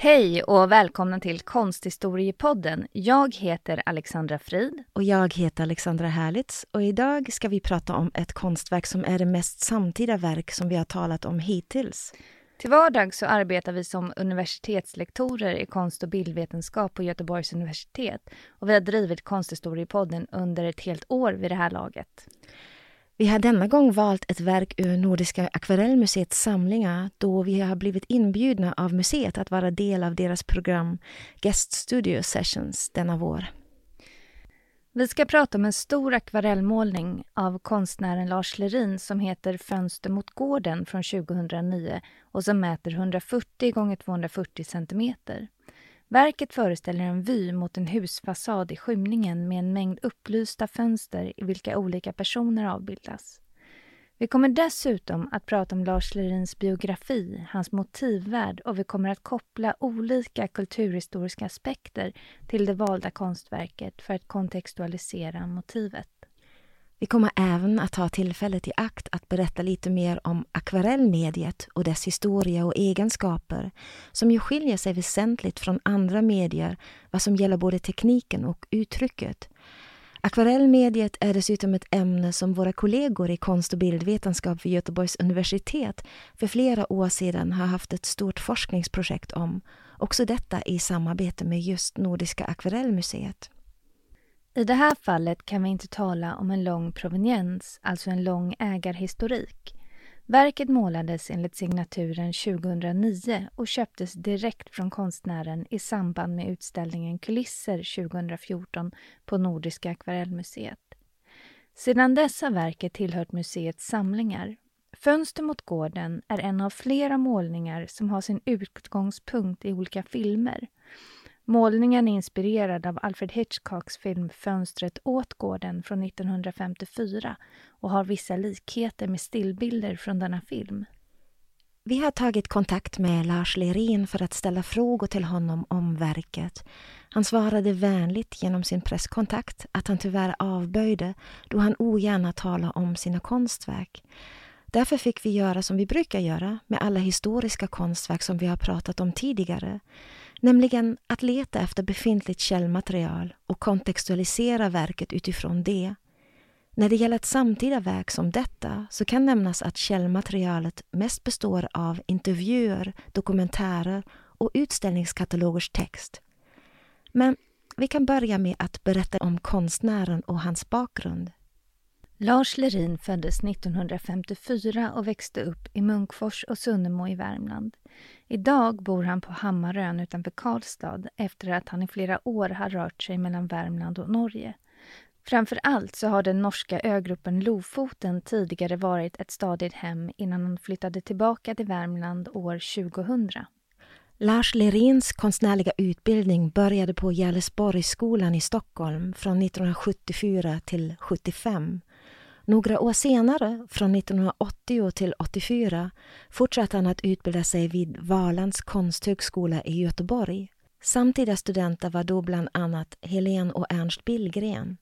Hej och välkomna till Konsthistoriepodden. Jag heter Alexandra Frid. Och jag heter Alexandra Härlitz och idag ska vi prata om ett konstverk som är det mest samtida verk som vi har talat om hittills. Till vardags så arbetar vi som universitetslektorer i konst och bildvetenskap på Göteborgs universitet och vi har drivit Konsthistoriepodden under ett helt år vid det här laget. Vi har denna gång valt ett verk ur Nordiska akvarellmuseets samlingar då vi har blivit inbjudna av museet att vara del av deras program Guest Studio Sessions denna vår. Vi ska prata om en stor akvarellmålning av konstnären Lars Lerin som heter Fönster mot gården från 2009 och som mäter 140 x 240 centimeter. Verket föreställer en vy mot en husfasad i skymningen med en mängd upplysta fönster i vilka olika personer avbildas. Vi kommer dessutom att prata om Lars Lerins biografi, hans motivvärld och vi kommer att koppla olika kulturhistoriska aspekter till det valda konstverket för att kontextualisera motivet. Vi kommer även att ta tillfället i akt att berätta lite mer om akvarellmediet och dess historia och egenskaper som ju skiljer sig väsentligt från andra medier vad som gäller både tekniken och uttrycket. Akvarellmediet är dessutom ett ämne som våra kollegor i konst och bildvetenskap vid Göteborgs universitet för flera år sedan har haft ett stort forskningsprojekt om, också detta i samarbete med just Nordiska akvarellmuseet. I det här fallet kan vi inte tala om en lång proveniens, alltså en lång ägarhistorik. Verket målades enligt signaturen 2009 och köptes direkt från konstnären i samband med utställningen Kulisser 2014 på Nordiska akvarellmuseet. Sedan dess har verket tillhört museets samlingar. Fönster mot gården är en av flera målningar som har sin utgångspunkt i olika filmer. Målningen är inspirerad av Alfred Hitchcocks film Fönstret åt gården från 1954 och har vissa likheter med stillbilder från denna film. Vi har tagit kontakt med Lars Lerin för att ställa frågor till honom om verket. Han svarade vänligt genom sin presskontakt att han tyvärr avböjde då han ogärna talar om sina konstverk. Därför fick vi göra som vi brukar göra med alla historiska konstverk som vi har pratat om tidigare. Nämligen att leta efter befintligt källmaterial och kontextualisera verket utifrån det. När det gäller ett samtida verk som detta så kan nämnas att källmaterialet mest består av intervjuer, dokumentärer och utställningskatalogers text. Men vi kan börja med att berätta om konstnären och hans bakgrund. Lars Lerin föddes 1954 och växte upp i Munkfors och Sunnemo i Värmland. Idag bor han på Hammarön utanför Karlstad efter att han i flera år har rört sig mellan Värmland och Norge. Framför allt så har den norska ögruppen Lofoten tidigare varit ett stadigt hem innan han flyttade tillbaka till Värmland år 2000. Lars Lerins konstnärliga utbildning började på Gerlesborgsskolan i Stockholm från 1974 till 75 några år senare, från 1980 till 84, fortsatte han att utbilda sig vid Valands konsthögskola i Göteborg. Samtida studenter var då bland annat Helene och Ernst Billgren.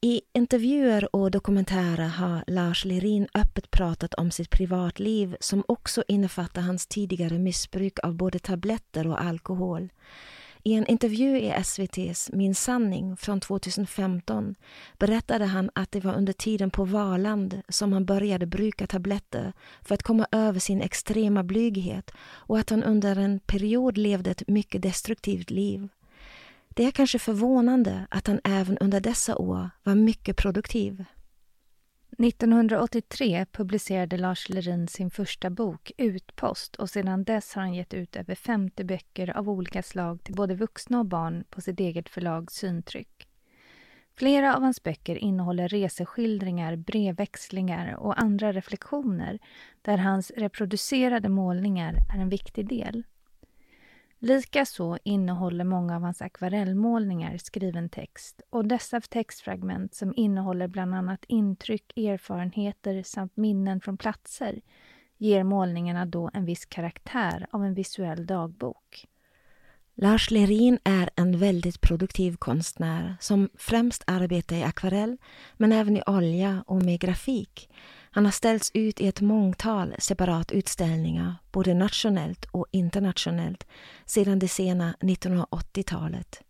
I intervjuer och dokumentärer har Lars Lerin öppet pratat om sitt privatliv som också innefattar hans tidigare missbruk av både tabletter och alkohol. I en intervju i SVTs Min sanning från 2015 berättade han att det var under tiden på Valand som han började bruka tabletter för att komma över sin extrema blyghet och att han under en period levde ett mycket destruktivt liv. Det är kanske förvånande att han även under dessa år var mycket produktiv. 1983 publicerade Lars Lerin sin första bok Utpost och sedan dess har han gett ut över 50 böcker av olika slag till både vuxna och barn på sitt eget förlag Syntryck. Flera av hans böcker innehåller reseskildringar, brevväxlingar och andra reflektioner där hans reproducerade målningar är en viktig del. Likaså innehåller många av hans akvarellmålningar skriven text och dessa textfragment som innehåller bland annat intryck, erfarenheter samt minnen från platser ger målningarna då en viss karaktär av en visuell dagbok. Lars Lerin är en väldigt produktiv konstnär som främst arbetar i akvarell men även i olja och med grafik. Han har ställts ut i ett mångtal separat utställningar, både nationellt och internationellt, sedan det sena 1980-talet.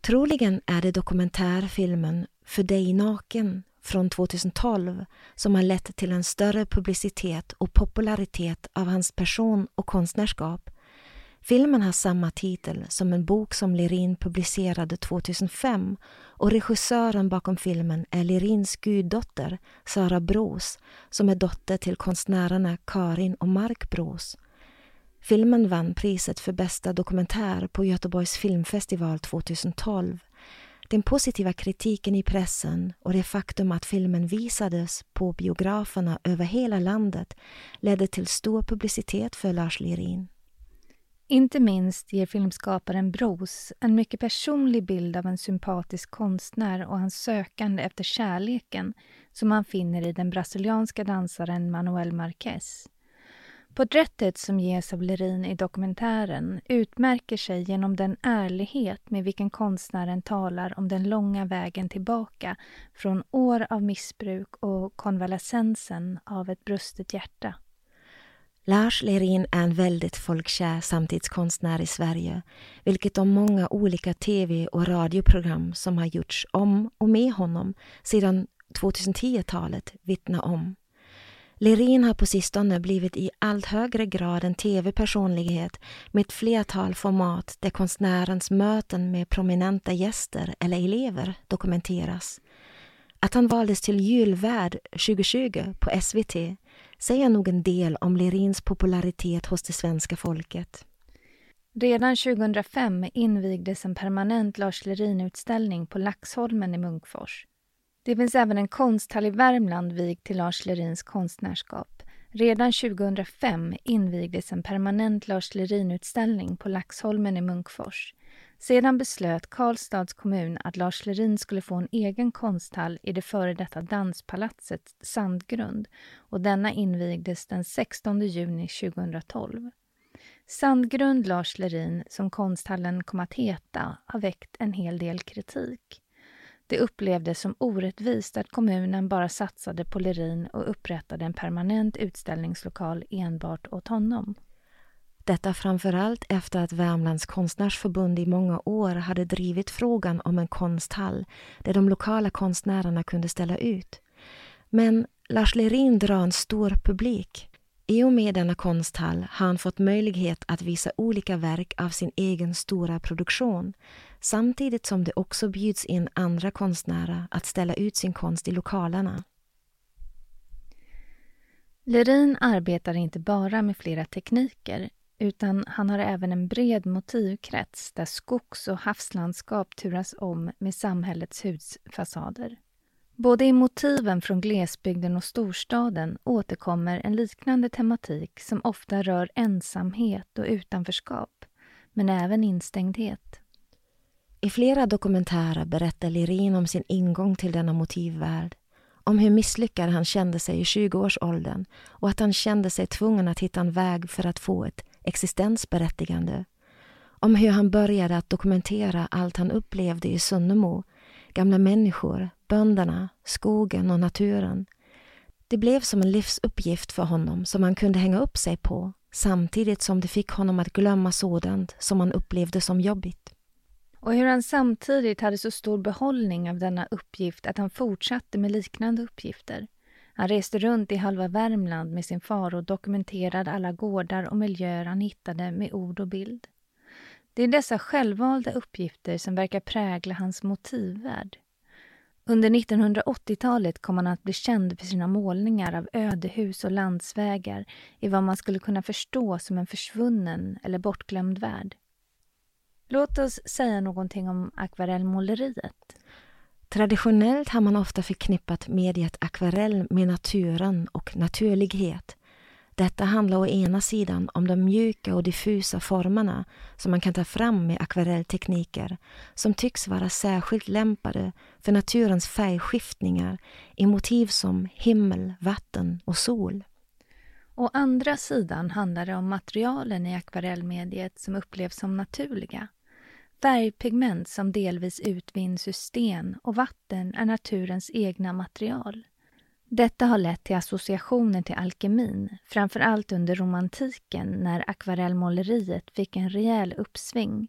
Troligen är det dokumentärfilmen För dig naken från 2012 som har lett till en större publicitet och popularitet av hans person och konstnärskap Filmen har samma titel som en bok som Lerin publicerade 2005 och regissören bakom filmen är Lirins guddotter Sara Bros som är dotter till konstnärerna Karin och Mark Bros. Filmen vann priset för bästa dokumentär på Göteborgs filmfestival 2012. Den positiva kritiken i pressen och det faktum att filmen visades på biograferna över hela landet ledde till stor publicitet för Lars Lerin. Inte minst ger filmskaparen Bros en mycket personlig bild av en sympatisk konstnär och hans sökande efter kärleken som han finner i den brasilianska dansaren Manuel Marquez. Porträttet som ges av Lerin i dokumentären utmärker sig genom den ärlighet med vilken konstnären talar om den långa vägen tillbaka från år av missbruk och konvalescensen av ett brustet hjärta. Lars Lerin är en väldigt folkkär samtidskonstnär i Sverige, vilket de många olika tv och radioprogram som har gjorts om och med honom sedan 2010-talet vittnar om. Lerin har på sistone blivit i allt högre grad en tv-personlighet med ett flertal format där konstnärens möten med prominenta gäster eller elever dokumenteras. Att han valdes till julvärd 2020 på SVT säger nog en del om Lerins popularitet hos det svenska folket. Redan 2005 invigdes en permanent Lars Lerin-utställning på Laxholmen i Munkfors. Det finns även en konsthall i Värmland vigd till Lars Lerins konstnärskap. Redan 2005 invigdes en permanent Lars Lerin-utställning på Laxholmen i Munkfors. Sedan beslöt Karlstads kommun att Lars Lerin skulle få en egen konsthall i det före detta danspalatset Sandgrund och denna invigdes den 16 juni 2012. Sandgrund Lars Lerin, som konsthallen kom att heta, har väckt en hel del kritik. Det upplevdes som orättvist att kommunen bara satsade på Lerin och upprättade en permanent utställningslokal enbart åt honom. Detta framförallt efter att Värmlands konstnärsförbund i många år hade drivit frågan om en konsthall där de lokala konstnärerna kunde ställa ut. Men Lars Lerin drar en stor publik. I och med denna konsthall har han fått möjlighet att visa olika verk av sin egen stora produktion samtidigt som det också bjuds in andra konstnärer att ställa ut sin konst i lokalerna. Lerin arbetar inte bara med flera tekniker utan han har även en bred motivkrets där skogs och havslandskap turas om med samhällets husfasader. Både i motiven från glesbygden och storstaden återkommer en liknande tematik som ofta rör ensamhet och utanförskap, men även instängdhet. I flera dokumentärer berättar Lirin om sin ingång till denna motivvärld, om hur misslyckad han kände sig i 20-årsåldern och att han kände sig tvungen att hitta en väg för att få ett existensberättigande. Om hur han började att dokumentera allt han upplevde i Sunnemo, gamla människor, bönderna, skogen och naturen. Det blev som en livsuppgift för honom som han kunde hänga upp sig på samtidigt som det fick honom att glömma sådant som han upplevde som jobbigt. Och hur han samtidigt hade så stor behållning av denna uppgift att han fortsatte med liknande uppgifter. Han reste runt i halva Värmland med sin far och dokumenterade alla gårdar och miljöer han hittade med ord och bild. Det är dessa självvalda uppgifter som verkar prägla hans motivvärld. Under 1980-talet kom han att bli känd för sina målningar av ödehus och landsvägar i vad man skulle kunna förstå som en försvunnen eller bortglömd värld. Låt oss säga någonting om akvarellmåleriet. Traditionellt har man ofta förknippat mediet akvarell med naturen och naturlighet. Detta handlar å ena sidan om de mjuka och diffusa formerna som man kan ta fram med akvarelltekniker som tycks vara särskilt lämpade för naturens färgskiftningar i motiv som himmel, vatten och sol. Å andra sidan handlar det om materialen i akvarellmediet som upplevs som naturliga. Färgpigment som delvis utvinns ur sten och vatten är naturens egna material. Detta har lett till associationer till alkemin, framför allt under romantiken när akvarellmåleriet fick en rejäl uppsving.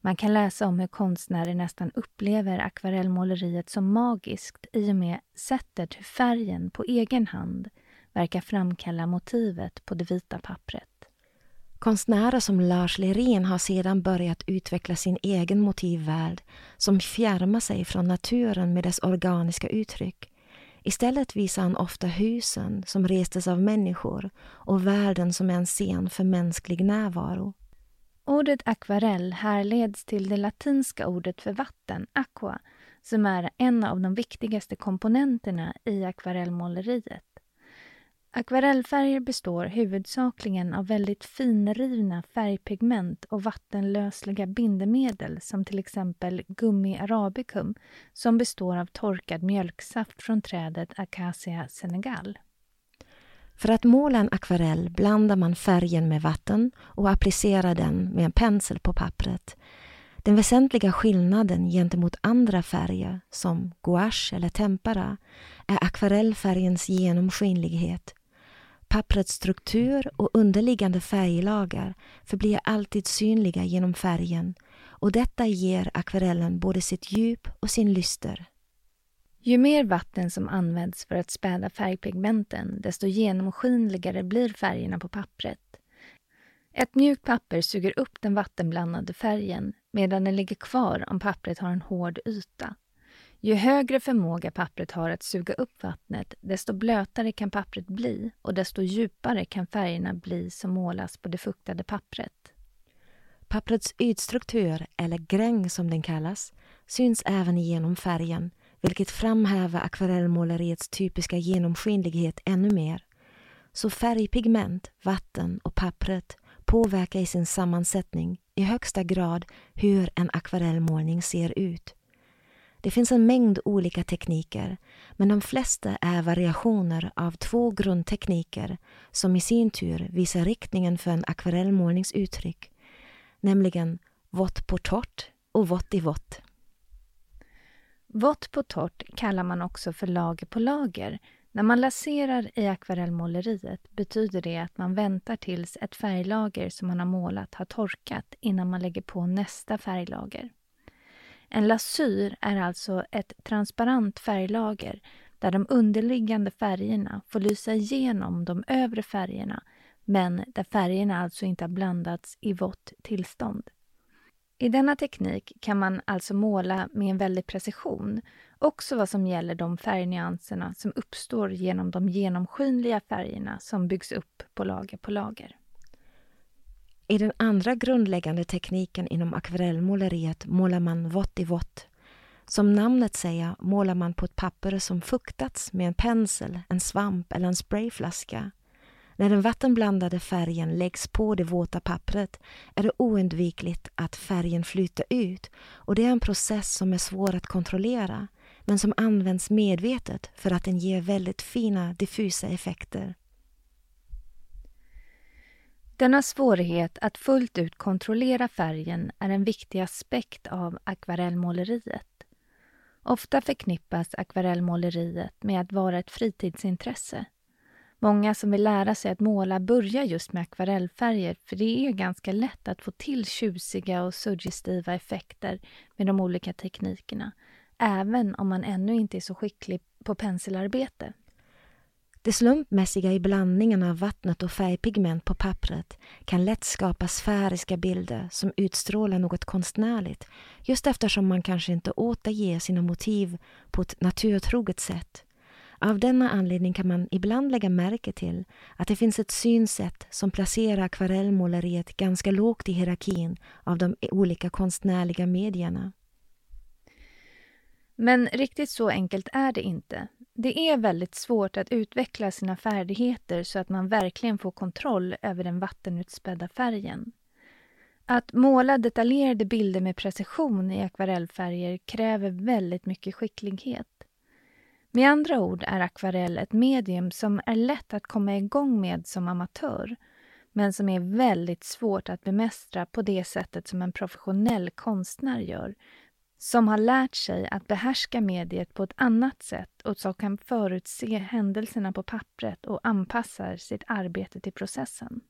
Man kan läsa om hur konstnärer nästan upplever akvarellmåleriet som magiskt i och med sättet hur färgen på egen hand verkar framkalla motivet på det vita pappret. Konstnärer som Lars Lerin har sedan börjat utveckla sin egen motivvärld som fjärmar sig från naturen med dess organiska uttryck. Istället visar han ofta husen som restes av människor och världen som en scen för mänsklig närvaro. Ordet akvarell härleds till det latinska ordet för vatten, aqua, som är en av de viktigaste komponenterna i akvarellmåleriet. Akvarellfärger består huvudsakligen av väldigt finrivna färgpigment och vattenlösliga bindemedel som till exempel gummi arabicum som består av torkad mjölksaft från trädet Acacia senegal. För att måla en akvarell blandar man färgen med vatten och applicerar den med en pensel på pappret. Den väsentliga skillnaden gentemot andra färger som gouache eller tempera är akvarellfärgens genomskinlighet Papprets struktur och underliggande färglager förblir alltid synliga genom färgen och detta ger akvarellen både sitt djup och sin lyster. Ju mer vatten som används för att späda färgpigmenten desto genomskinligare blir färgerna på pappret. Ett mjukt papper suger upp den vattenblandade färgen medan den ligger kvar om pappret har en hård yta. Ju högre förmåga pappret har att suga upp vattnet, desto blötare kan pappret bli och desto djupare kan färgerna bli som målas på det fuktade pappret. Papprets ytstruktur, eller gräng som den kallas, syns även genom färgen, vilket framhäver akvarellmåleriets typiska genomskinlighet ännu mer. Så färgpigment, vatten och pappret påverkar i sin sammansättning i högsta grad hur en akvarellmålning ser ut. Det finns en mängd olika tekniker, men de flesta är variationer av två grundtekniker som i sin tur visar riktningen för en akvarellmålningsuttryck, nämligen vått på torrt och vått i vått. Vått på torrt kallar man också för lager på lager. När man laserar i akvarellmåleriet betyder det att man väntar tills ett färglager som man har målat har torkat innan man lägger på nästa färglager. En lasyr är alltså ett transparent färglager där de underliggande färgerna får lysa igenom de övre färgerna men där färgerna alltså inte har blandats i vått tillstånd. I denna teknik kan man alltså måla med en väldig precision, också vad som gäller de färgnyanserna som uppstår genom de genomskinliga färgerna som byggs upp på lager på lager. I den andra grundläggande tekniken inom akvarellmåleriet målar man vått i vått. Som namnet säger målar man på ett papper som fuktats med en pensel, en svamp eller en sprayflaska. När den vattenblandade färgen läggs på det våta pappret är det oundvikligt att färgen flyter ut och det är en process som är svår att kontrollera men som används medvetet för att den ger väldigt fina diffusa effekter. Denna svårighet att fullt ut kontrollera färgen är en viktig aspekt av akvarellmåleriet. Ofta förknippas akvarellmåleriet med att vara ett fritidsintresse. Många som vill lära sig att måla börjar just med akvarellfärger för det är ganska lätt att få till tjusiga och suggestiva effekter med de olika teknikerna, även om man ännu inte är så skicklig på penselarbete. Det slumpmässiga i blandningen av vattnet och färgpigment på pappret kan lätt skapa sfäriska bilder som utstrålar något konstnärligt just eftersom man kanske inte återger sina motiv på ett naturtroget sätt. Av denna anledning kan man ibland lägga märke till att det finns ett synsätt som placerar akvarellmåleriet ganska lågt i hierarkin av de olika konstnärliga medierna. Men riktigt så enkelt är det inte. Det är väldigt svårt att utveckla sina färdigheter så att man verkligen får kontroll över den vattenutspädda färgen. Att måla detaljerade bilder med precision i akvarellfärger kräver väldigt mycket skicklighet. Med andra ord är akvarell ett medium som är lätt att komma igång med som amatör men som är väldigt svårt att bemästra på det sättet som en professionell konstnär gör som har lärt sig att behärska mediet på ett annat sätt och som kan förutse händelserna på pappret och anpassar sitt arbete till processen.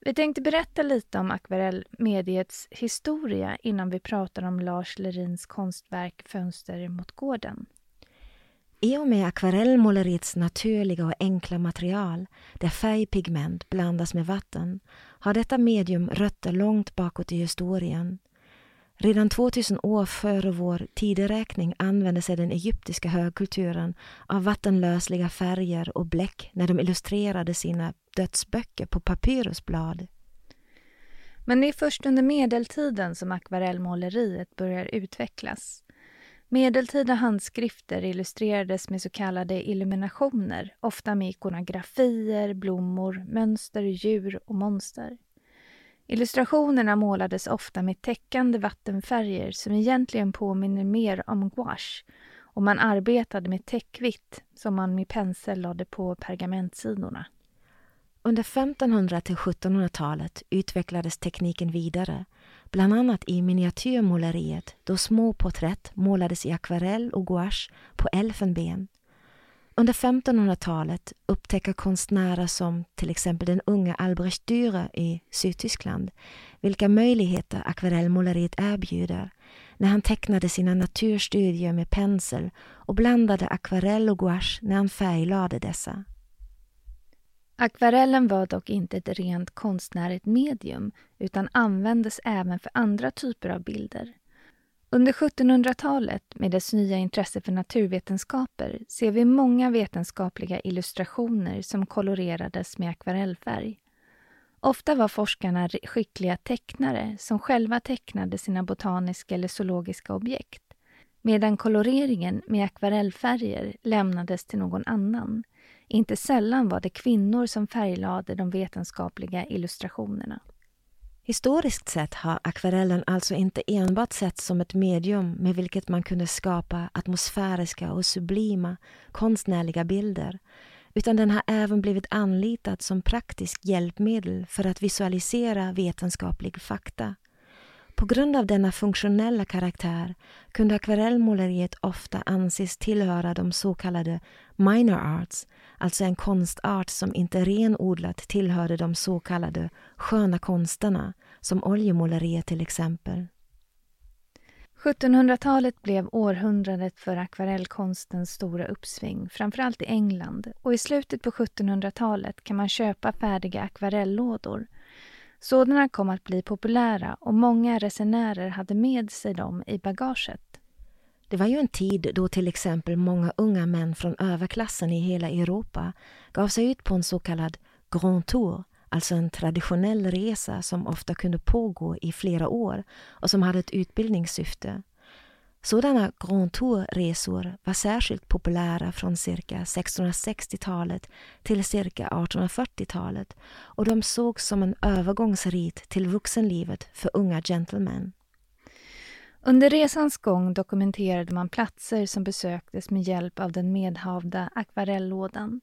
Vi tänkte berätta lite om akvarellmediets historia innan vi pratar om Lars Lerins konstverk Fönster mot gården. I och med akvarellmåleriets naturliga och enkla material, där färgpigment blandas med vatten, har detta medium rötter långt bakåt i historien. Redan 2000 år före vår tideräkning använde sig den egyptiska högkulturen av vattenlösliga färger och bläck när de illustrerade sina dödsböcker på papyrusblad. Men det är först under medeltiden som akvarellmåleriet börjar utvecklas. Medeltida handskrifter illustrerades med så kallade illuminationer, ofta med ikonografier, blommor, mönster, djur och monster. Illustrationerna målades ofta med täckande vattenfärger som egentligen påminner mer om gouache och man arbetade med täckvitt som man med pensel lade på pergamentsidorna. Under 1500 till 1700-talet utvecklades tekniken vidare, bland annat i miniatyrmåleriet då små porträtt målades i akvarell och gouache på elfenben. Under 1500-talet upptäcker konstnärer som till exempel den unga Albrecht Dürer i Sydtyskland vilka möjligheter akvarellmåleriet erbjuder när han tecknade sina naturstudier med pensel och blandade akvarell och gouache när han färglade dessa. Akvarellen var dock inte ett rent konstnärligt medium utan användes även för andra typer av bilder. Under 1700-talet, med dess nya intresse för naturvetenskaper, ser vi många vetenskapliga illustrationer som kolorerades med akvarellfärg. Ofta var forskarna skickliga tecknare som själva tecknade sina botaniska eller zoologiska objekt, medan koloreringen med akvarellfärger lämnades till någon annan. Inte sällan var det kvinnor som färglade de vetenskapliga illustrationerna. Historiskt sett har akvarellen alltså inte enbart setts som ett medium med vilket man kunde skapa atmosfäriska och sublima konstnärliga bilder, utan den har även blivit anlitad som praktiskt hjälpmedel för att visualisera vetenskaplig fakta. På grund av denna funktionella karaktär kunde akvarellmåleriet ofta anses tillhöra de så kallade minor arts, alltså en konstart som inte renodlat tillhörde de så kallade sköna konsterna, som oljemåleriet till exempel. 1700-talet blev århundradet för akvarellkonstens stora uppsving, framförallt i England. Och i slutet på 1700-talet kan man köpa färdiga akvarellådor. Sådana kom att bli populära och många resenärer hade med sig dem i bagaget. Det var ju en tid då till exempel många unga män från överklassen i hela Europa gav sig ut på en så kallad Grand Tour, alltså en traditionell resa som ofta kunde pågå i flera år och som hade ett utbildningssyfte. Sådana Grand Tour-resor var särskilt populära från cirka 1660-talet till cirka 1840-talet och de sågs som en övergångsrit till vuxenlivet för unga gentlemän. Under resans gång dokumenterade man platser som besöktes med hjälp av den medhavda akvarellådan.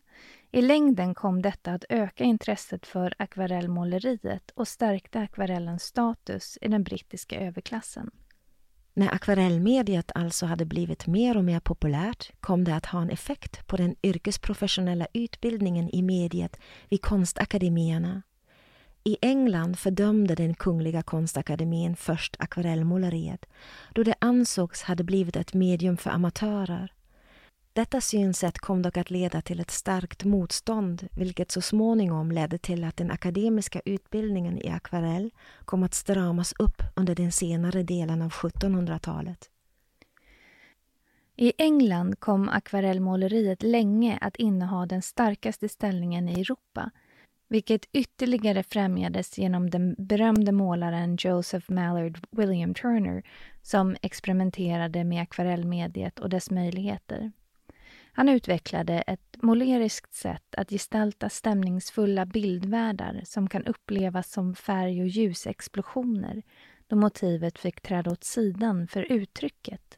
I längden kom detta att öka intresset för akvarellmåleriet och stärkte akvarellens status i den brittiska överklassen. När akvarellmediet alltså hade blivit mer och mer populärt kom det att ha en effekt på den yrkesprofessionella utbildningen i mediet vid konstakademierna. I England fördömde den kungliga konstakademin först akvarellmåleriet då det ansågs hade blivit ett medium för amatörer. Detta synsätt kom dock att leda till ett starkt motstånd vilket så småningom ledde till att den akademiska utbildningen i akvarell kom att stramas upp under den senare delen av 1700-talet. I England kom akvarellmåleriet länge att inneha den starkaste ställningen i Europa vilket ytterligare främjades genom den berömde målaren Joseph Mallard William Turner som experimenterade med akvarellmediet och dess möjligheter. Han utvecklade ett måleriskt sätt att gestalta stämningsfulla bildvärldar som kan upplevas som färg och ljusexplosioner då motivet fick träda åt sidan för uttrycket.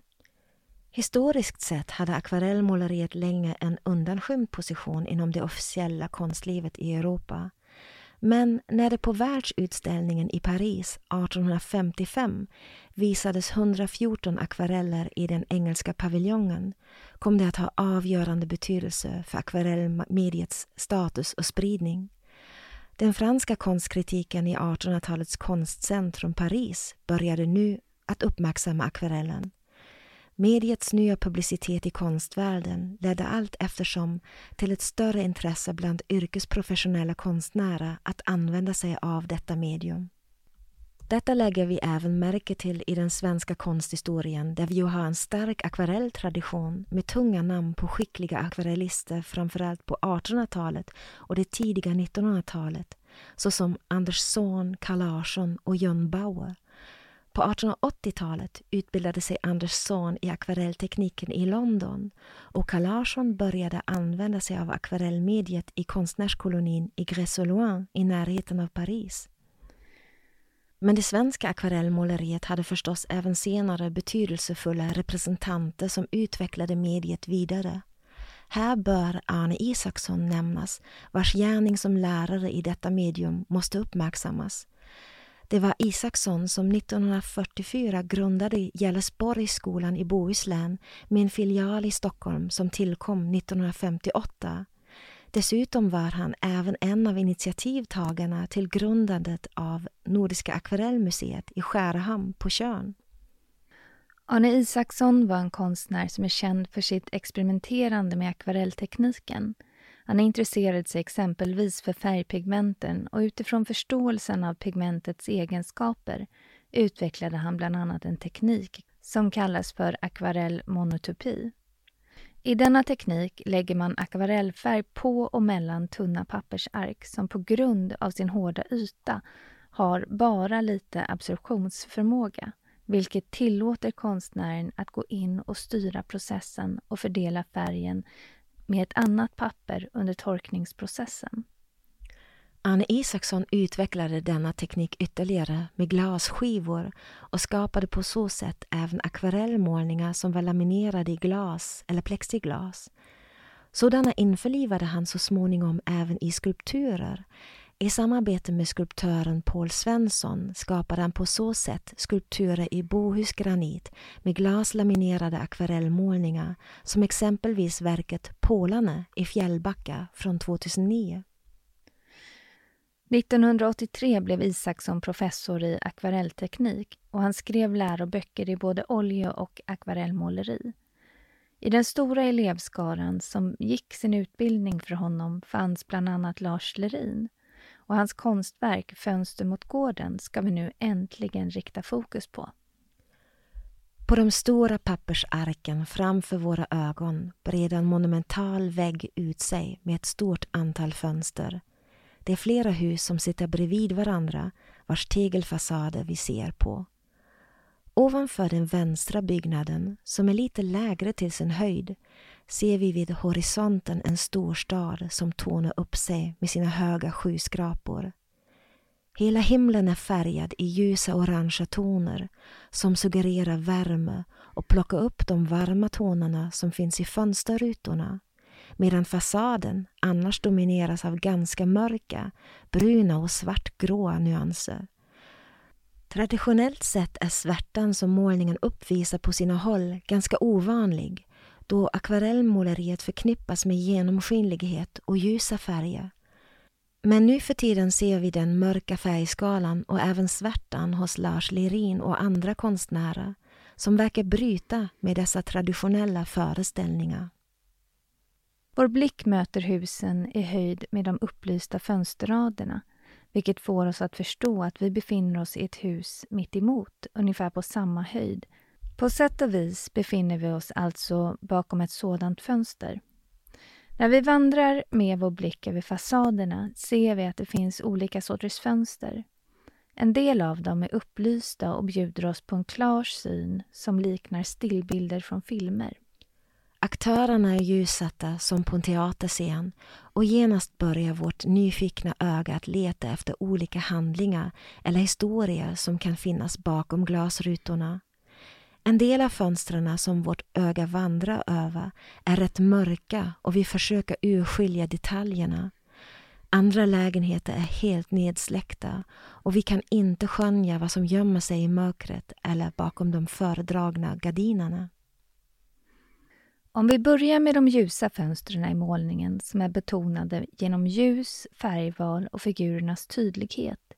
Historiskt sett hade akvarellmåleriet länge en undanskymd position inom det officiella konstlivet i Europa. Men när det på världsutställningen i Paris 1855 visades 114 akvareller i den engelska paviljongen kom det att ha avgörande betydelse för akvarellmediets status och spridning. Den franska konstkritiken i 1800-talets konstcentrum Paris började nu att uppmärksamma akvarellen. Mediets nya publicitet i konstvärlden ledde allt eftersom till ett större intresse bland yrkesprofessionella konstnärer att använda sig av detta medium. Detta lägger vi även märke till i den svenska konsthistorien där vi ju har en stark akvarelltradition med tunga namn på skickliga akvarellister framförallt på 1800-talet och det tidiga 1900-talet såsom Anders Zorn, Carl Larsson och John Bauer på 1880-talet utbildade sig Anders Zorn i akvarelltekniken i London och Carl Larsson började använda sig av akvarellmediet i konstnärskolonin i Gressolouin i närheten av Paris. Men det svenska akvarellmåleriet hade förstås även senare betydelsefulla representanter som utvecklade mediet vidare. Här bör Arne Isaksson nämnas, vars gärning som lärare i detta medium måste uppmärksammas. Det var Isaksson som 1944 grundade Gällesborgsskolan i Bohuslän med en filial i Stockholm som tillkom 1958. Dessutom var han även en av initiativtagarna till grundandet av Nordiska akvarellmuseet i Skärahamn på Tjörn. Arne Isaksson var en konstnär som är känd för sitt experimenterande med akvarelltekniken. Han intresserade sig exempelvis för färgpigmenten och utifrån förståelsen av pigmentets egenskaper utvecklade han bland annat en teknik som kallas för akvarellmonotopi. I denna teknik lägger man akvarellfärg på och mellan tunna pappersark som på grund av sin hårda yta har bara lite absorptionsförmåga vilket tillåter konstnären att gå in och styra processen och fördela färgen med ett annat papper under torkningsprocessen. Anne Isaksson utvecklade denna teknik ytterligare med glasskivor och skapade på så sätt även akvarellmålningar som var laminerade i glas eller plexiglas. Sådana införlivade han så småningom även i skulpturer. I samarbete med skulptören Paul Svensson skapade han på så sätt skulpturer i bohusgranit med glaslaminerade akvarellmålningar som exempelvis verket Pålarna i Fjällbacka från 2009. 1983 blev Isaksson professor i akvarellteknik och han skrev läroböcker i både olje och akvarellmåleri. I den stora elevskaran som gick sin utbildning för honom fanns bland annat Lars Lerin och hans konstverk Fönster mot gården ska vi nu äntligen rikta fokus på. På de stora pappersarken framför våra ögon breder en monumental vägg ut sig med ett stort antal fönster det är flera hus som sitter bredvid varandra vars tegelfasader vi ser på. Ovanför den vänstra byggnaden, som är lite lägre till sin höjd, ser vi vid horisonten en stor stad som tornar upp sig med sina höga skyskrapor. Hela himlen är färgad i ljusa orangea toner som suggererar värme och plockar upp de varma tonerna som finns i fönsterrutorna medan fasaden annars domineras av ganska mörka, bruna och svartgråa nyanser. Traditionellt sett är svärtan som målningen uppvisar på sina håll ganska ovanlig då akvarellmåleriet förknippas med genomskinlighet och ljusa färger. Men nu för tiden ser vi den mörka färgskalan och även svärtan hos Lars Lerin och andra konstnärer som verkar bryta med dessa traditionella föreställningar. Vår blick möter husen i höjd med de upplysta fönsterraderna vilket får oss att förstå att vi befinner oss i ett hus mitt emot, ungefär på samma höjd. På sätt och vis befinner vi oss alltså bakom ett sådant fönster. När vi vandrar med vår blick över fasaderna ser vi att det finns olika sorters fönster. En del av dem är upplysta och bjuder oss på en klar syn som liknar stillbilder från filmer. Aktörerna är ljussatta som på en teaterscen och genast börjar vårt nyfikna öga att leta efter olika handlingar eller historier som kan finnas bakom glasrutorna. En del av fönstren som vårt öga vandrar över är rätt mörka och vi försöker urskilja detaljerna. Andra lägenheter är helt nedsläckta och vi kan inte skönja vad som gömmer sig i mörkret eller bakom de föredragna gardinerna. Om vi börjar med de ljusa fönstren i målningen som är betonade genom ljus, färgval och figurernas tydlighet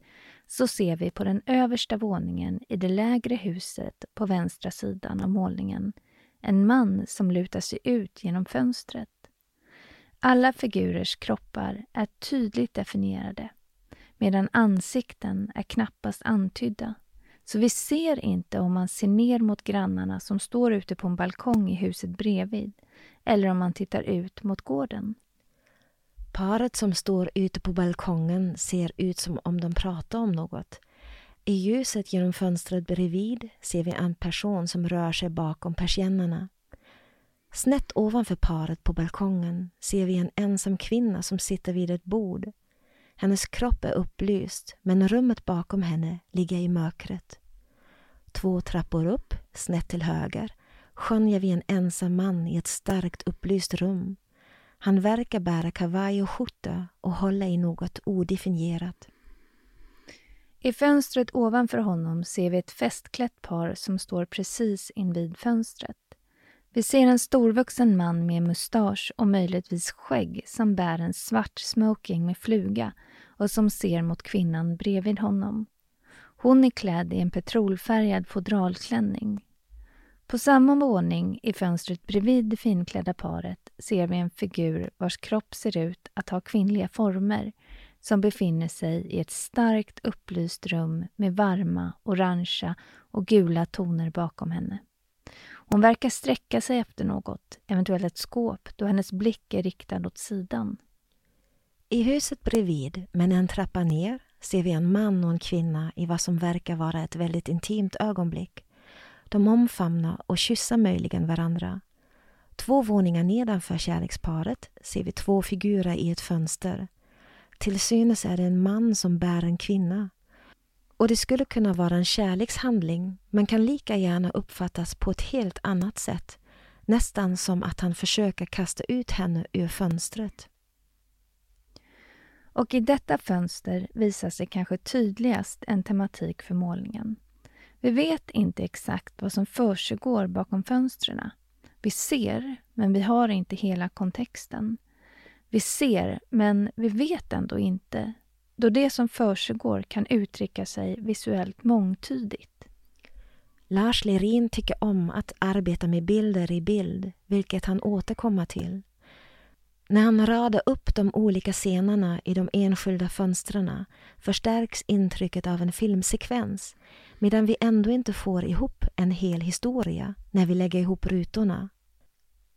så ser vi på den översta våningen i det lägre huset på vänstra sidan av målningen en man som lutar sig ut genom fönstret. Alla figurers kroppar är tydligt definierade medan ansikten är knappast antydda. Så vi ser inte om man ser ner mot grannarna som står ute på en balkong i huset bredvid eller om man tittar ut mot gården. Paret som står ute på balkongen ser ut som om de pratar om något. I ljuset genom fönstret bredvid ser vi en person som rör sig bakom persiennerna. Snett ovanför paret på balkongen ser vi en ensam kvinna som sitter vid ett bord. Hennes kropp är upplyst, men rummet bakom henne ligger i mörkret. Två trappor upp, snett till höger, skönjer vi en ensam man i ett starkt upplyst rum. Han verkar bära kavaj och skjorta och hålla i något odefinierat. I fönstret ovanför honom ser vi ett festklätt par som står precis invid fönstret. Vi ser en storvuxen man med mustasch och möjligtvis skägg som bär en svart smoking med fluga och som ser mot kvinnan bredvid honom. Hon är klädd i en petrolfärgad fodralklänning. På samma våning, i fönstret bredvid det finklädda paret, ser vi en figur vars kropp ser ut att ha kvinnliga former som befinner sig i ett starkt upplyst rum med varma, orangea och gula toner bakom henne. Hon verkar sträcka sig efter något, eventuellt ett skåp, då hennes blick är riktad åt sidan. I huset bredvid, men en trappa ner, ser vi en man och en kvinna i vad som verkar vara ett väldigt intimt ögonblick. De omfamnar och kysser möjligen varandra. Två våningar nedanför kärleksparet ser vi två figurer i ett fönster. Till synes är det en man som bär en kvinna. Och det skulle kunna vara en kärlekshandling men kan lika gärna uppfattas på ett helt annat sätt. Nästan som att han försöker kasta ut henne ur fönstret. Och i detta fönster visar sig kanske tydligast en tematik för målningen. Vi vet inte exakt vad som försiggår bakom fönstren. Vi ser, men vi har inte hela kontexten. Vi ser, men vi vet ändå inte, då det som försiggår kan uttrycka sig visuellt mångtydigt. Lars Lerin tycker om att arbeta med bilder i bild, vilket han återkommer till. När han radar upp de olika scenerna i de enskilda fönstren förstärks intrycket av en filmsekvens medan vi ändå inte får ihop en hel historia när vi lägger ihop rutorna.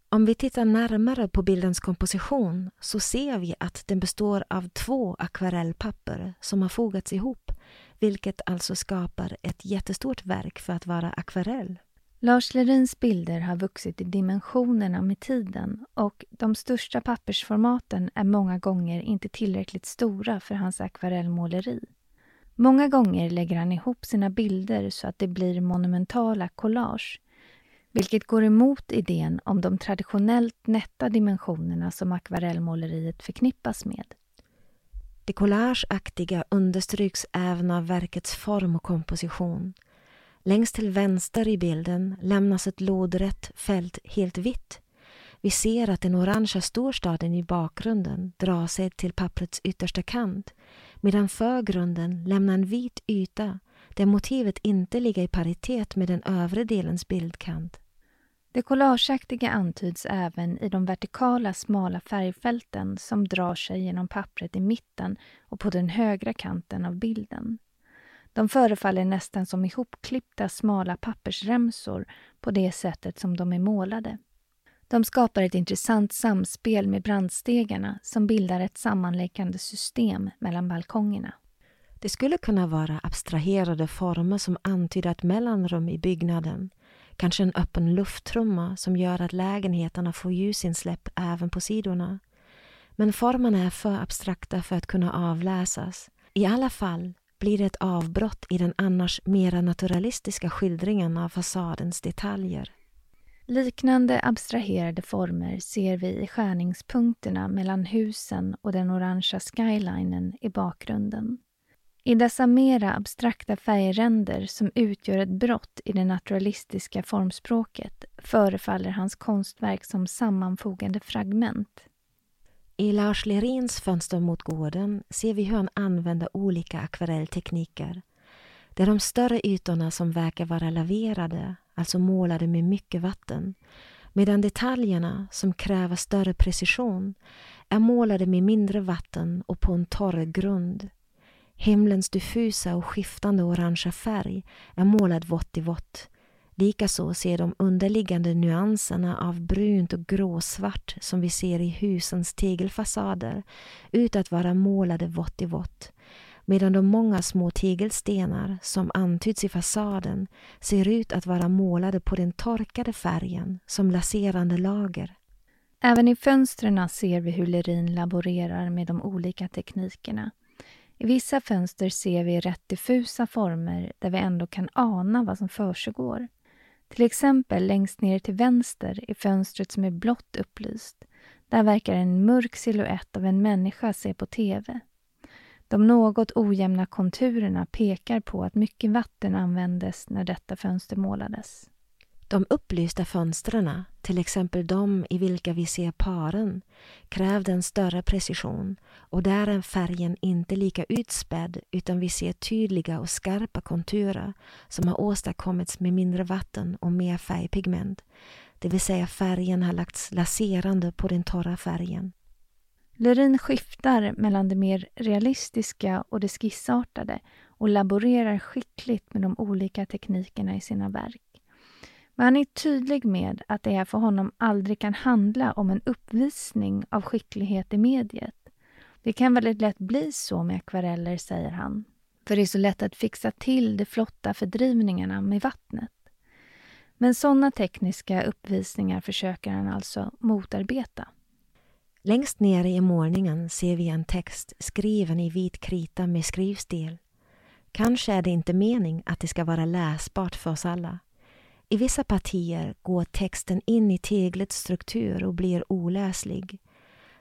Om vi tittar närmare på bildens komposition så ser vi att den består av två akvarellpapper som har fogats ihop vilket alltså skapar ett jättestort verk för att vara akvarell. Lars Lerins bilder har vuxit i dimensionerna med tiden och de största pappersformaten är många gånger inte tillräckligt stora för hans akvarellmåleri. Många gånger lägger han ihop sina bilder så att det blir monumentala collage vilket går emot idén om de traditionellt nätta dimensionerna som akvarellmåleriet förknippas med. Det collageaktiga understryks även av verkets form och komposition. Längst till vänster i bilden lämnas ett lodrätt fält helt vitt. Vi ser att den orangea storstaden i bakgrunden drar sig till papprets yttersta kant medan förgrunden lämnar en vit yta där motivet inte ligger i paritet med den övre delens bildkant. Det collageaktiga antyds även i de vertikala smala färgfälten som drar sig genom pappret i mitten och på den högra kanten av bilden. De förefaller nästan som ihopklippta smala pappersremsor på det sättet som de är målade. De skapar ett intressant samspel med brandstegarna som bildar ett sammanlänkande system mellan balkongerna. Det skulle kunna vara abstraherade former som antyder ett mellanrum i byggnaden Kanske en öppen lufttrumma som gör att lägenheterna får ljusinsläpp även på sidorna. Men formerna är för abstrakta för att kunna avläsas. I alla fall blir det ett avbrott i den annars mera naturalistiska skildringen av fasadens detaljer. Liknande abstraherade former ser vi i skärningspunkterna mellan husen och den orangea skylinen i bakgrunden. I dessa mera abstrakta färgränder som utgör ett brott i det naturalistiska formspråket förefaller hans konstverk som sammanfogade fragment. I Lars Lerins Fönster mot gården ser vi hur han använder olika akvarelltekniker. Det är de större ytorna som verkar vara laverade, alltså målade med mycket vatten, medan detaljerna, som kräver större precision, är målade med mindre vatten och på en torr grund. Himlens diffusa och skiftande orangea färg är målad vått i vått. Likaså ser de underliggande nyanserna av brunt och gråsvart som vi ser i husens tegelfasader ut att vara målade vått i vått medan de många små tegelstenar som antyds i fasaden ser ut att vara målade på den torkade färgen som laserande lager. Även i fönstren ser vi hur Lerin laborerar med de olika teknikerna. I vissa fönster ser vi rätt diffusa former där vi ändå kan ana vad som försiggår. Till exempel längst ner till vänster i fönstret som är blått upplyst. Där verkar en mörk siluett av en människa se på TV. De något ojämna konturerna pekar på att mycket vatten användes när detta fönster målades. De upplysta fönstren, till exempel de i vilka vi ser paren, krävde en större precision och där är färgen inte lika utspädd utan vi ser tydliga och skarpa konturer som har åstadkommits med mindre vatten och mer färgpigment. Det vill säga färgen har lagts laserande på den torra färgen. Lerin skiftar mellan det mer realistiska och det skissartade och laborerar skickligt med de olika teknikerna i sina verk. Men han är tydlig med att det för honom aldrig kan handla om en uppvisning av skicklighet i mediet. Det kan väldigt lätt bli så med akvareller, säger han. För det är så lätt att fixa till de flotta fördrivningarna med vattnet. Men sådana tekniska uppvisningar försöker han alltså motarbeta. Längst ner i målningen ser vi en text skriven i vit krita med skrivstil. Kanske är det inte mening att det ska vara läsbart för oss alla. I vissa partier går texten in i teglets struktur och blir oläslig.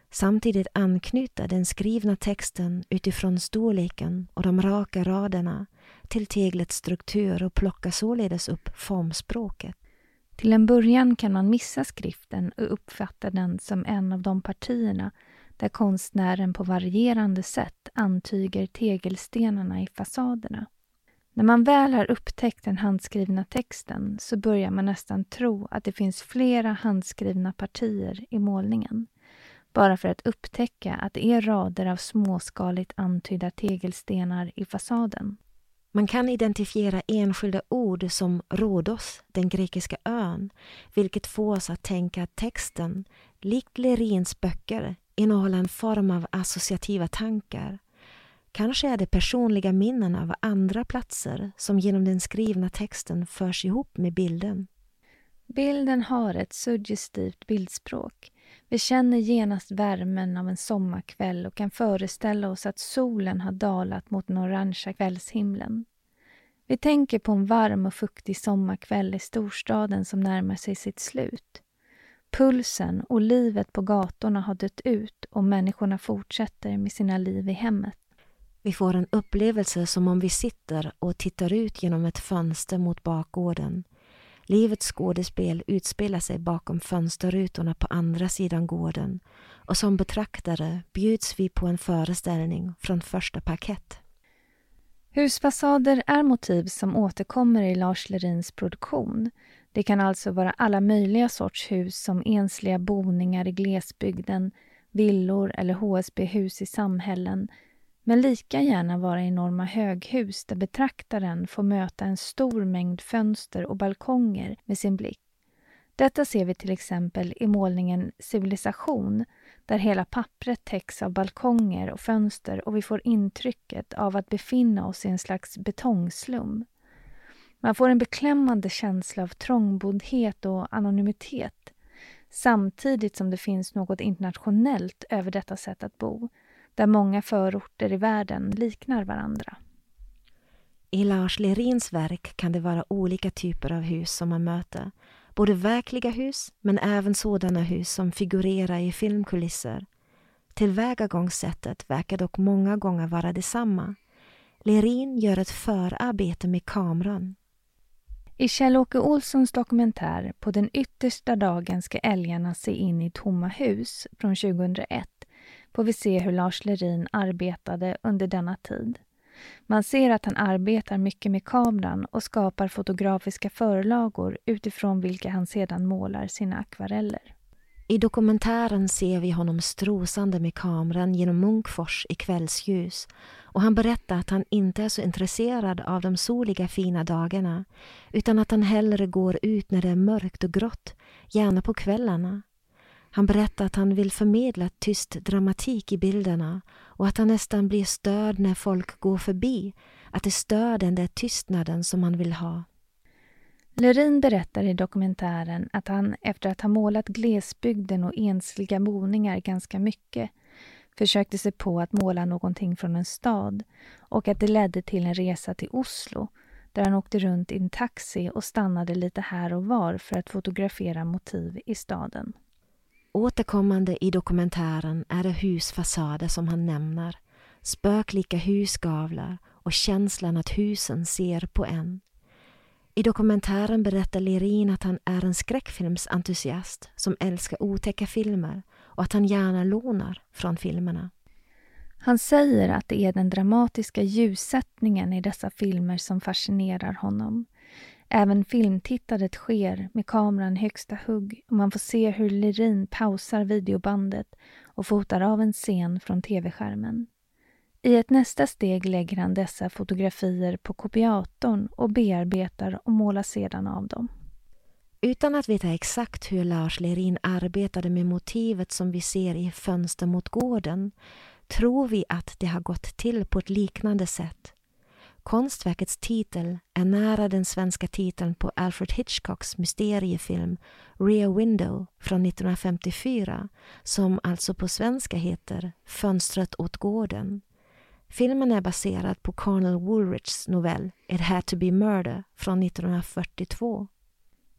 Samtidigt anknyter den skrivna texten utifrån storleken och de raka raderna till teglets struktur och plockar således upp formspråket. Till en början kan man missa skriften och uppfatta den som en av de partierna där konstnären på varierande sätt antyger tegelstenarna i fasaderna. När man väl har upptäckt den handskrivna texten så börjar man nästan tro att det finns flera handskrivna partier i målningen. Bara för att upptäcka att det är rader av småskaligt antydda tegelstenar i fasaden. Man kan identifiera enskilda ord som Rhodos, den grekiska ön, vilket får oss att tänka att texten, likt Lerins böcker, innehåller en form av associativa tankar. Kanske är det personliga minnen av andra platser som genom den skrivna texten förs ihop med bilden. Bilden har ett suggestivt bildspråk. Vi känner genast värmen av en sommarkväll och kan föreställa oss att solen har dalat mot den orangea kvällshimlen. Vi tänker på en varm och fuktig sommarkväll i storstaden som närmar sig sitt slut. Pulsen och livet på gatorna har dött ut och människorna fortsätter med sina liv i hemmet. Vi får en upplevelse som om vi sitter och tittar ut genom ett fönster mot bakgården Livets skådespel utspelar sig bakom fönsterrutorna på andra sidan gården och som betraktare bjuds vi på en föreställning från första parkett. Husfasader är motiv som återkommer i Lars Lerins produktion. Det kan alltså vara alla möjliga sorts hus som ensliga boningar i glesbygden, villor eller HSB-hus i samhällen men lika gärna vara enorma höghus där betraktaren får möta en stor mängd fönster och balkonger med sin blick. Detta ser vi till exempel i målningen Civilisation där hela pappret täcks av balkonger och fönster och vi får intrycket av att befinna oss i en slags betongslum. Man får en beklämmande känsla av trångboddhet och anonymitet samtidigt som det finns något internationellt över detta sätt att bo där många förorter i världen liknar varandra. I Lars Lerins verk kan det vara olika typer av hus som man möter. Både verkliga hus, men även sådana hus som figurerar i filmkulisser. Tillvägagångssättet verkar dock många gånger vara detsamma. Lerin gör ett förarbete med kameran. I Kjell-Åke Olssons dokumentär På den yttersta dagen ska älgarna se in i tomma hus från 2001 får vi se hur Lars Lerin arbetade under denna tid. Man ser att han arbetar mycket med kameran och skapar fotografiska förlagor utifrån vilka han sedan målar sina akvareller. I dokumentären ser vi honom strosande med kameran genom Munkfors i kvällsljus och han berättar att han inte är så intresserad av de soliga fina dagarna utan att han hellre går ut när det är mörkt och grått, gärna på kvällarna. Han berättar att han vill förmedla tyst dramatik i bilderna och att han nästan blir störd när folk går förbi, att det stör den där tystnaden som han vill ha. Lerin berättar i dokumentären att han efter att ha målat glesbygden och ensliga boningar ganska mycket försökte sig på att måla någonting från en stad och att det ledde till en resa till Oslo där han åkte runt i en taxi och stannade lite här och var för att fotografera motiv i staden. Återkommande i dokumentären är det husfasader som han nämner, spöklika husgavlar och känslan att husen ser på en. I dokumentären berättar Lerin att han är en skräckfilmsentusiast som älskar otäcka filmer och att han gärna lånar från filmerna. Han säger att det är den dramatiska ljussättningen i dessa filmer som fascinerar honom. Även filmtittandet sker med kameran i högsta hugg och man får se hur Lerin pausar videobandet och fotar av en scen från tv-skärmen. I ett nästa steg lägger han dessa fotografier på kopiatorn och bearbetar och målar sedan av dem. Utan att veta exakt hur Lars Lerin arbetade med motivet som vi ser i Fönster mot gården tror vi att det har gått till på ett liknande sätt. Konstverkets titel är nära den svenska titeln på Alfred Hitchcocks mysteriefilm Rear Window från 1954 som alltså på svenska heter Fönstret åt gården. Filmen är baserad på Cornel Woolrichs novell It had to be murder från 1942.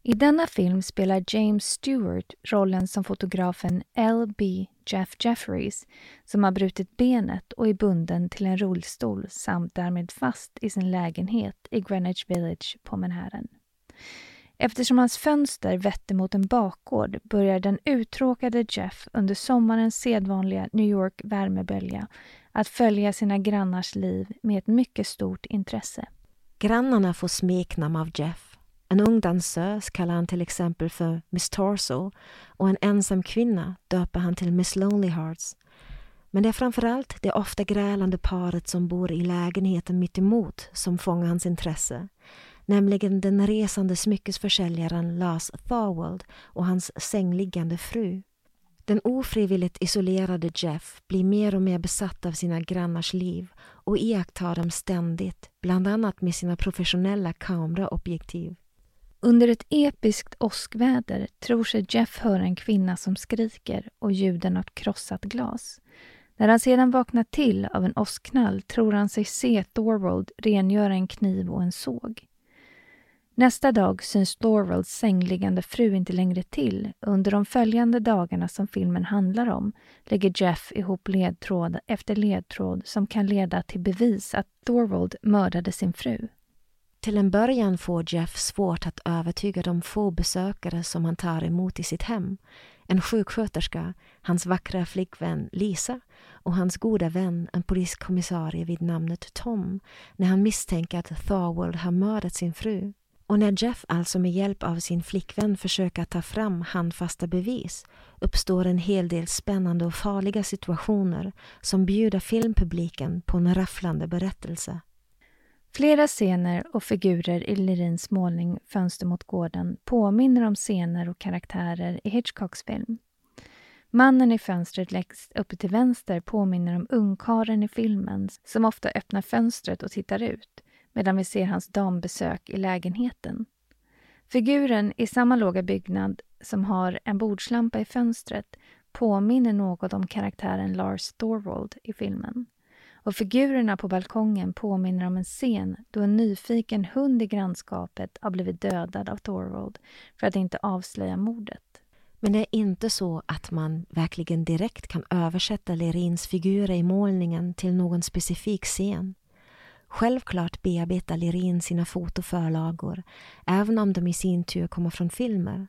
I denna film spelar James Stewart rollen som fotografen L.B. Jeff Jeffries som har brutit benet och är bunden till en rullstol samt därmed fast i sin lägenhet i Greenwich Village på Manhattan. Eftersom hans fönster vette mot en bakgård börjar den uttråkade Jeff under sommarens sedvanliga New York värmebölja att följa sina grannars liv med ett mycket stort intresse. Grannarna får smeknamn av Jeff. En ung dansös kallar han till exempel för Miss Torso och en ensam kvinna döper han till Miss Lonely Hearts. Men det är framförallt det ofta grälande paret som bor i lägenheten mittemot som fångar hans intresse. Nämligen den resande smyckesförsäljaren Lars Thorwald och hans sängliggande fru. Den ofrivilligt isolerade Jeff blir mer och mer besatt av sina grannars liv och iakttar dem ständigt, bland annat med sina professionella kameraobjektiv. Under ett episkt åskväder tror sig Jeff höra en kvinna som skriker och ljuden av krossat glas. När han sedan vaknar till av en åskknall tror han sig se Thorwald rengöra en kniv och en såg. Nästa dag syns Thorwalds sängliggande fru inte längre till och under de följande dagarna som filmen handlar om lägger Jeff ihop ledtråd efter ledtråd som kan leda till bevis att Thorwald mördade sin fru. Till en början får Jeff svårt att övertyga de få besökare som han tar emot i sitt hem. En sjuksköterska, hans vackra flickvän Lisa och hans goda vän, en poliskommissarie vid namnet Tom, när han misstänker att Thorwald har mördat sin fru. Och när Jeff alltså med hjälp av sin flickvän försöker ta fram handfasta bevis uppstår en hel del spännande och farliga situationer som bjuder filmpubliken på en rafflande berättelse. Flera scener och figurer i Lerins målning Fönster mot gården påminner om scener och karaktärer i Hitchcocks film. Mannen i fönstret längst uppe till vänster påminner om ungkaren i filmen som ofta öppnar fönstret och tittar ut medan vi ser hans dambesök i lägenheten. Figuren i samma låga byggnad som har en bordslampa i fönstret påminner något om karaktären Lars Thorwald i filmen. Och figurerna på balkongen påminner om en scen då en nyfiken hund i grannskapet har blivit dödad av Thorvald för att inte avslöja mordet. Men det är inte så att man verkligen direkt kan översätta Lerins figurer i målningen till någon specifik scen. Självklart bearbetar Lerin sina fotoförlagor, även om de i sin tur kommer från filmer.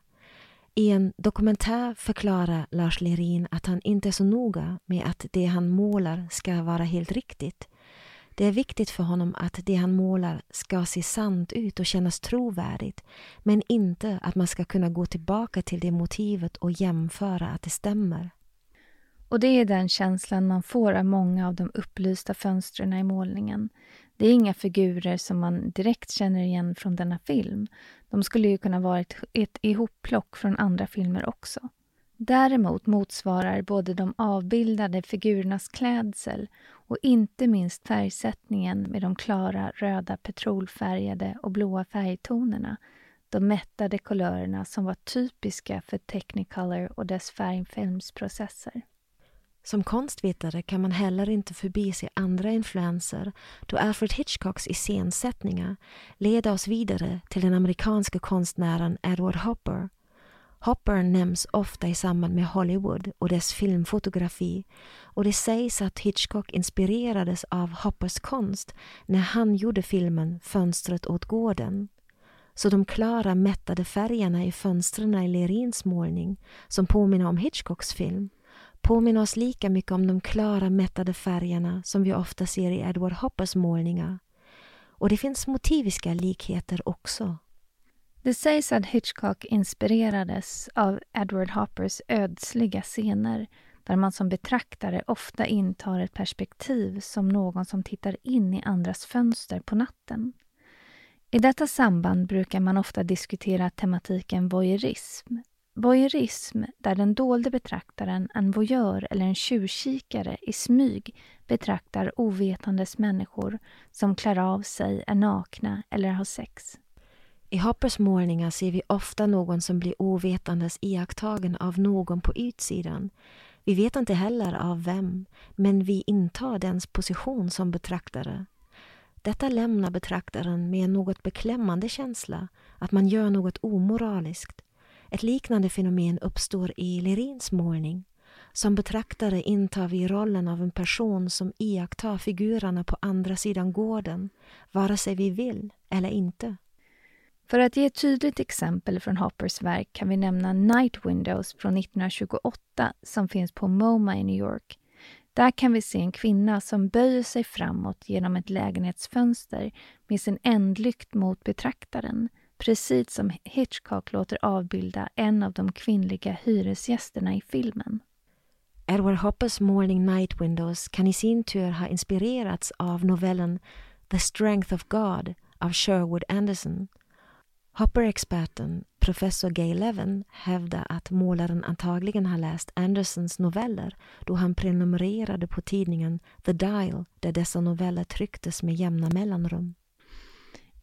I en dokumentär förklarar Lars Lerin att han inte är så noga med att det han målar ska vara helt riktigt. Det är viktigt för honom att det han målar ska se sant ut och kännas trovärdigt, men inte att man ska kunna gå tillbaka till det motivet och jämföra att det stämmer. Och det är den känslan man får av många av de upplysta fönstren i målningen. Det är inga figurer som man direkt känner igen från denna film. De skulle ju kunna vara ett, ett ihopplock från andra filmer också. Däremot motsvarar både de avbildade figurernas klädsel och inte minst färgsättningen med de klara röda petrolfärgade och blåa färgtonerna de mättade kulörerna som var typiska för Technicolor och dess färgfilmsprocesser. Som konstvetare kan man heller inte förbise andra influenser då Alfred Hitchcocks iscensättningar leder oss vidare till den amerikanske konstnären Edward Hopper. Hopper nämns ofta i samband med Hollywood och dess filmfotografi och det sägs att Hitchcock inspirerades av Hoppers konst när han gjorde filmen Fönstret åt gården. Så de klara mättade färgerna i fönstren i Lerins målning, som påminner om Hitchcocks film, påminner oss lika mycket om de klara mättade färgerna som vi ofta ser i Edward Hoppers målningar. Och det finns motiviska likheter också. Det sägs att Hitchcock inspirerades av Edward Hoppers ödsliga scener där man som betraktare ofta intar ett perspektiv som någon som tittar in i andras fönster på natten. I detta samband brukar man ofta diskutera tematiken voyeurism Voyeurism, där den dolde betraktaren, en voyeur eller en tjuvkikare i smyg betraktar ovetandes människor som klär av sig, är nakna eller har sex. I Hoppers målningar ser vi ofta någon som blir ovetandes iakttagen av någon på utsidan. Vi vet inte heller av vem, men vi intar dens position som betraktare. Detta lämnar betraktaren med en något beklämmande känsla, att man gör något omoraliskt, ett liknande fenomen uppstår i Lerins målning. Som betraktare intar vi rollen av en person som iakttar figurerna på andra sidan gården, vare sig vi vill eller inte. För att ge ett tydligt exempel från Hoppers verk kan vi nämna Night Windows från 1928 som finns på MoMA i New York. Där kan vi se en kvinna som böjer sig framåt genom ett lägenhetsfönster med sin ändlykt mot betraktaren precis som Hitchcock låter avbilda en av de kvinnliga hyresgästerna i filmen. Edward Hoppers Morning Night Windows kan i sin tur ha inspirerats av novellen The Strength of God av Sherwood Anderson. Hopper-experten professor Gay Levin hävdar att målaren antagligen har läst Andersons noveller då han prenumererade på tidningen The Dial där dessa noveller trycktes med jämna mellanrum.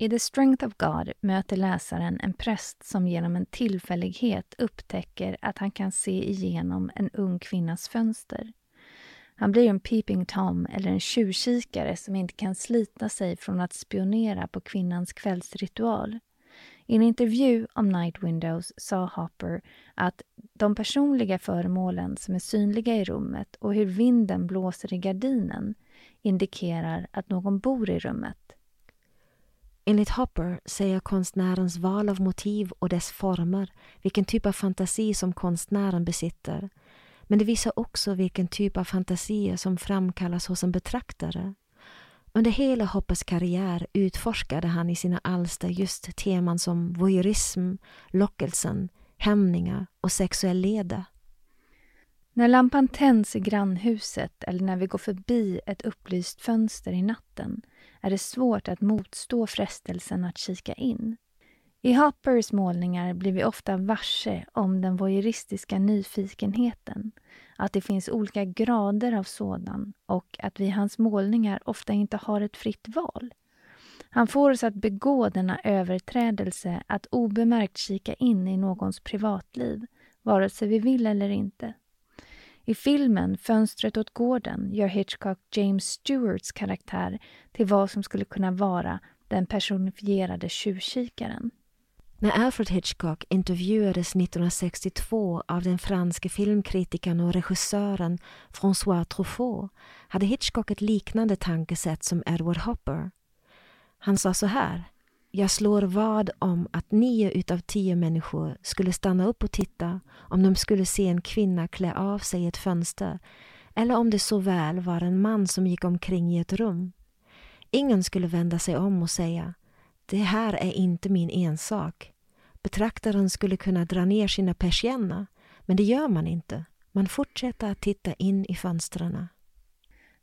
I The Strength of God möter läsaren en präst som genom en tillfällighet upptäcker att han kan se igenom en ung kvinnas fönster. Han blir en peeping tom eller en tjuvkikare som inte kan slita sig från att spionera på kvinnans kvällsritual. I en intervju om Night Windows sa Hopper att de personliga föremålen som är synliga i rummet och hur vinden blåser i gardinen indikerar att någon bor i rummet. Enligt Hopper säger konstnärens val av motiv och dess former vilken typ av fantasi som konstnären besitter. Men det visar också vilken typ av fantasier som framkallas hos en betraktare. Under hela Hoppers karriär utforskade han i sina alster just teman som voyeurism, lockelsen, hämningar och sexuell leda. När lampan tänds i grannhuset eller när vi går förbi ett upplyst fönster i natten är det svårt att motstå frestelsen att kika in. I Hoppers målningar blir vi ofta varse om den voyeuristiska nyfikenheten, att det finns olika grader av sådan och att vi i hans målningar ofta inte har ett fritt val. Han får oss att begå denna överträdelse att obemärkt kika in i någons privatliv, vare sig vi vill eller inte. I filmen Fönstret åt gården gör Hitchcock James Stewarts karaktär till vad som skulle kunna vara den personifierade tjuvkikaren. När Alfred Hitchcock intervjuades 1962 av den franske filmkritikern och regissören François Truffaut hade Hitchcock ett liknande tankesätt som Edward Hopper. Han sa så här. Jag slår vad om att nio utav tio människor skulle stanna upp och titta om de skulle se en kvinna klä av sig i ett fönster eller om det så väl var en man som gick omkring i ett rum. Ingen skulle vända sig om och säga det här är inte min ensak. Betraktaren skulle kunna dra ner sina persienner, men det gör man inte. Man fortsätter att titta in i fönstren.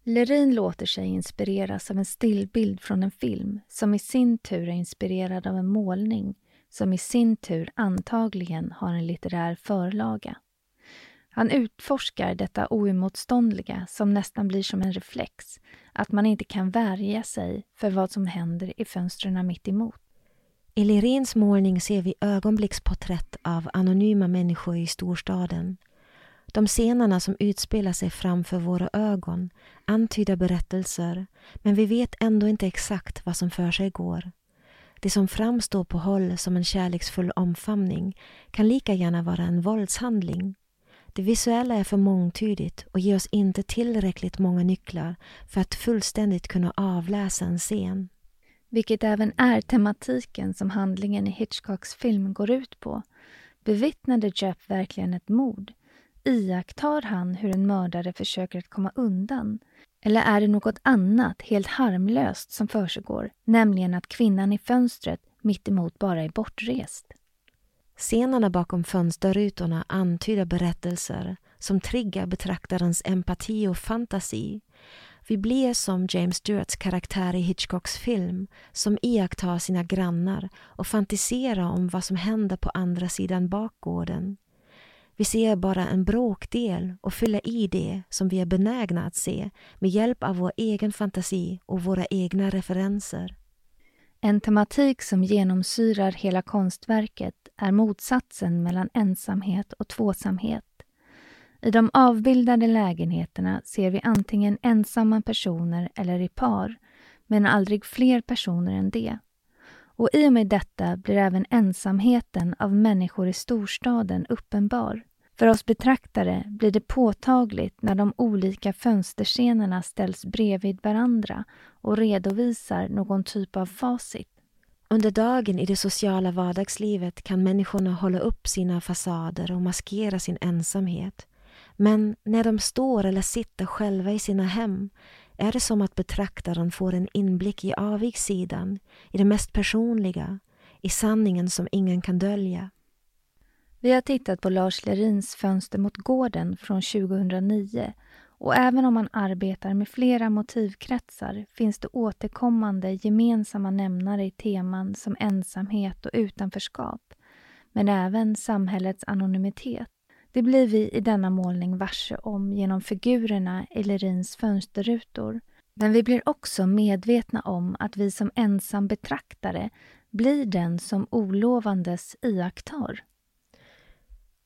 Lerin låter sig inspireras av en stillbild från en film som i sin tur är inspirerad av en målning som i sin tur antagligen har en litterär förlaga. Han utforskar detta oemotståndliga som nästan blir som en reflex, att man inte kan värja sig för vad som händer i fönstren mitt emot. I Lerins målning ser vi ögonblicksporträtt av anonyma människor i storstaden. De scenerna som utspelar sig framför våra ögon antyder berättelser men vi vet ändå inte exakt vad som för sig går. Det som framstår på håll som en kärleksfull omfamning kan lika gärna vara en våldshandling. Det visuella är för mångtydigt och ger oss inte tillräckligt många nycklar för att fullständigt kunna avläsa en scen. Vilket även är tematiken som handlingen i Hitchcocks film går ut på. Bevittnade Jeff verkligen ett mord? Iakttar han hur en mördare försöker att komma undan? Eller är det något annat, helt harmlöst, som försiggår, nämligen att kvinnan i fönstret mittemot bara är bortrest? Scenerna bakom fönsterrutorna antyder berättelser som triggar betraktarens empati och fantasi. Vi blir som James Stewarts karaktär i Hitchcocks film som iakttar sina grannar och fantiserar om vad som händer på andra sidan bakgården. Vi ser bara en bråkdel och fyller i det som vi är benägna att se med hjälp av vår egen fantasi och våra egna referenser. En tematik som genomsyrar hela konstverket är motsatsen mellan ensamhet och tvåsamhet. I de avbildade lägenheterna ser vi antingen ensamma personer eller i par, men aldrig fler personer än det. Och i och med detta blir även ensamheten av människor i storstaden uppenbar. För oss betraktare blir det påtagligt när de olika fönsterscenerna ställs bredvid varandra och redovisar någon typ av facit. Under dagen i det sociala vardagslivet kan människorna hålla upp sina fasader och maskera sin ensamhet. Men när de står eller sitter själva i sina hem är det som att betraktaren får en inblick i avigsidan, i det mest personliga, i sanningen som ingen kan dölja. Vi har tittat på Lars Lerins Fönster mot gården från 2009 och även om man arbetar med flera motivkretsar finns det återkommande gemensamma nämnare i teman som ensamhet och utanförskap, men även samhällets anonymitet. Det blir vi i denna målning varse om genom figurerna i Lerins fönsterrutor. Men vi blir också medvetna om att vi som ensam betraktare blir den som olovandes iakttar.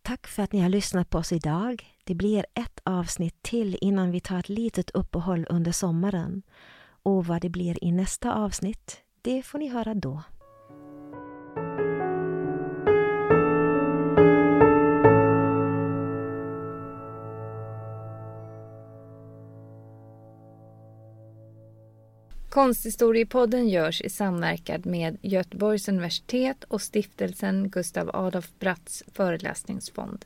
Tack för att ni har lyssnat på oss idag. Det blir ett avsnitt till innan vi tar ett litet uppehåll under sommaren. Och vad det blir i nästa avsnitt, det får ni höra då. Konsthistoriepodden görs i samverkan med Göteborgs universitet och stiftelsen Gustav Adolf Bratts föreläsningsfond.